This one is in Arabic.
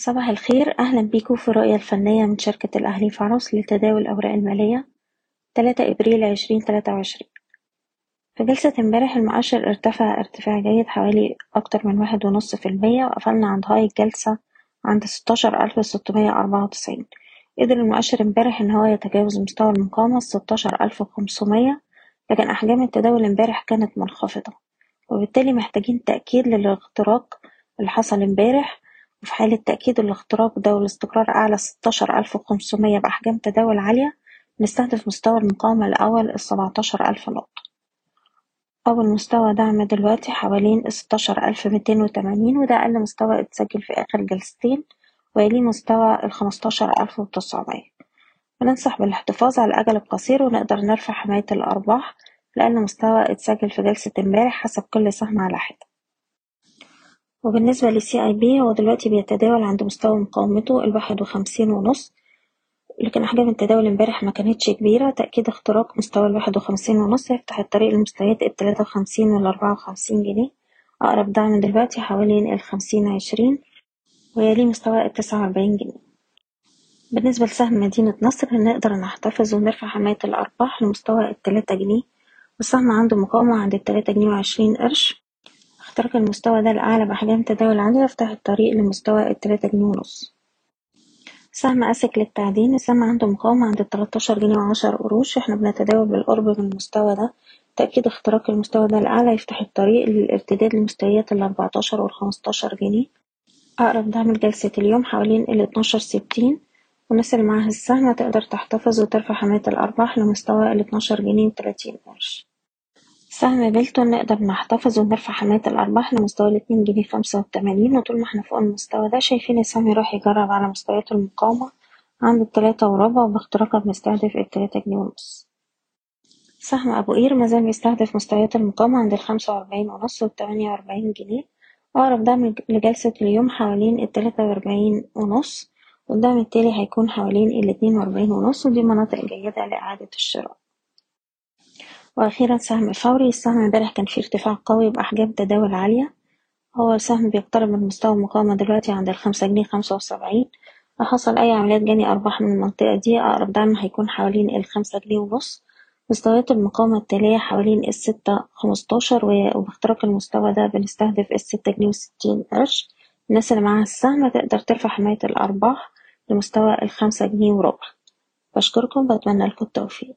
صباح الخير. أهلا بيكم في الرؤية الفنية من شركة الأهلي فارس لتداول الأوراق المالية تلاتة إبريل عشرين تلاتة وعشرين. في جلسة امبارح المؤشر ارتفع ارتفاع جيد حوالي أكتر من واحد ونص في المية وقفلنا عند هاي الجلسة عند ستاشر ألف ستمية أربعة وتسعين. قدر المؤشر امبارح إن هو يتجاوز مستوى المقاومة ستاشر ألف وخمسمية لكن أحجام التداول امبارح كانت منخفضة وبالتالي محتاجين تأكيد للاختراق اللي حصل امبارح وفي حالة تأكيد الاختراق ده والاستقرار أعلى ستاشر ألف وخمسمية بأحجام تداول عالية نستهدف مستوى المقاومة الأول السبعتاشر ألف نقطة. أول مستوى دعم دلوقتي حوالين الستاشر ألف ميتين وتمانين وده أقل مستوى اتسجل في آخر جلستين ويليه مستوى الخمستاشر ألف بننصح بالإحتفاظ على الأجل القصير ونقدر نرفع حماية الأرباح لأقل مستوى اتسجل في جلسة امبارح حسب كل سهم على حدة. وبالنسبة للسي اي بي هو دلوقتي بيتداول عند مستوى مقاومته الواحد وخمسين ونص. لكن أحجام التداول امبارح ما كانتش كبيرة تأكيد اختراق مستوى الواحد وخمسين ونص يفتح الطريق لمستويات التلاتة وخمسين والأربعة وخمسين جنيه. أقرب دعم دلوقتي حوالين الخمسين عشرين ويليه مستوى التسعة وأربعين جنيه. بالنسبة لسهم مدينة نصر نقدر نحتفظ ونرفع حماية الأرباح لمستوى التلاتة جنيه. والسهم عنده مقاومة عند التلاتة جنيه وعشرين قرش. اختراق المستوى ده الأعلى بأحجام تداول عالية يفتح الطريق لمستوى التلاتة جنيه ونص. سهم أسك للتعدين السهم عنده مقاومة عند التلاتاشر جنيه وعشر قروش. إحنا بنتداول بالقرب من المستوى ده. تأكيد اختراق المستوى ده الأعلى يفتح الطريق للارتداد لمستويات الأربعتاشر والخمستاشر جنيه. أقرب دعم لجلسة اليوم حوالين الاتناشر ستين. والناس اللي معاها السهم تقدر تحتفظ وترفع حماية الأرباح لمستوى الاتناشر جنيه وتلاتين قرش. سهم بيلتون نقدر نحتفظ ونرفع حماية الأرباح لمستوى الاتنين جنيه خمسة وتمانين وطول ما إحنا فوق المستوى ده شايفين السهم يروح يجرب على مستويات المقاومة عند التلاتة وربع وباختراقها بنستهدف التلاتة جنيه ونص. سهم أبو قير مازال بيستهدف مستويات المقاومة عند الخمسة وأربعين ونص والتمانية وأربعين جنيه. أقرب دعم لجلسة اليوم حوالين التلاتة وأربعين ونص والدعم التالي هيكون حوالين الاتنين وأربعين ونص ودي مناطق جيدة لإعادة الشراء. وأخيرا سهم فوري. السهم امبارح كان فيه ارتفاع قوي بأحجام تداول عالية. هو سهم بيقترب من مستوى المقاومة دلوقتي عند الخمسة جنيه خمسة وسبعين. لو حصل أي عمليات جني أرباح من المنطقة دي أقرب دعم هيكون حوالين الخمسة جنيه ونص. مستويات المقاومة التالية حوالين الستة خمستاشر وباختراق المستوى ده بنستهدف الستة جنيه وستين قرش. الناس اللي معاها السهم تقدر ترفع حماية الأرباح لمستوى الخمسة جنيه وربع. بشكركم بتمنى لكم التوفيق.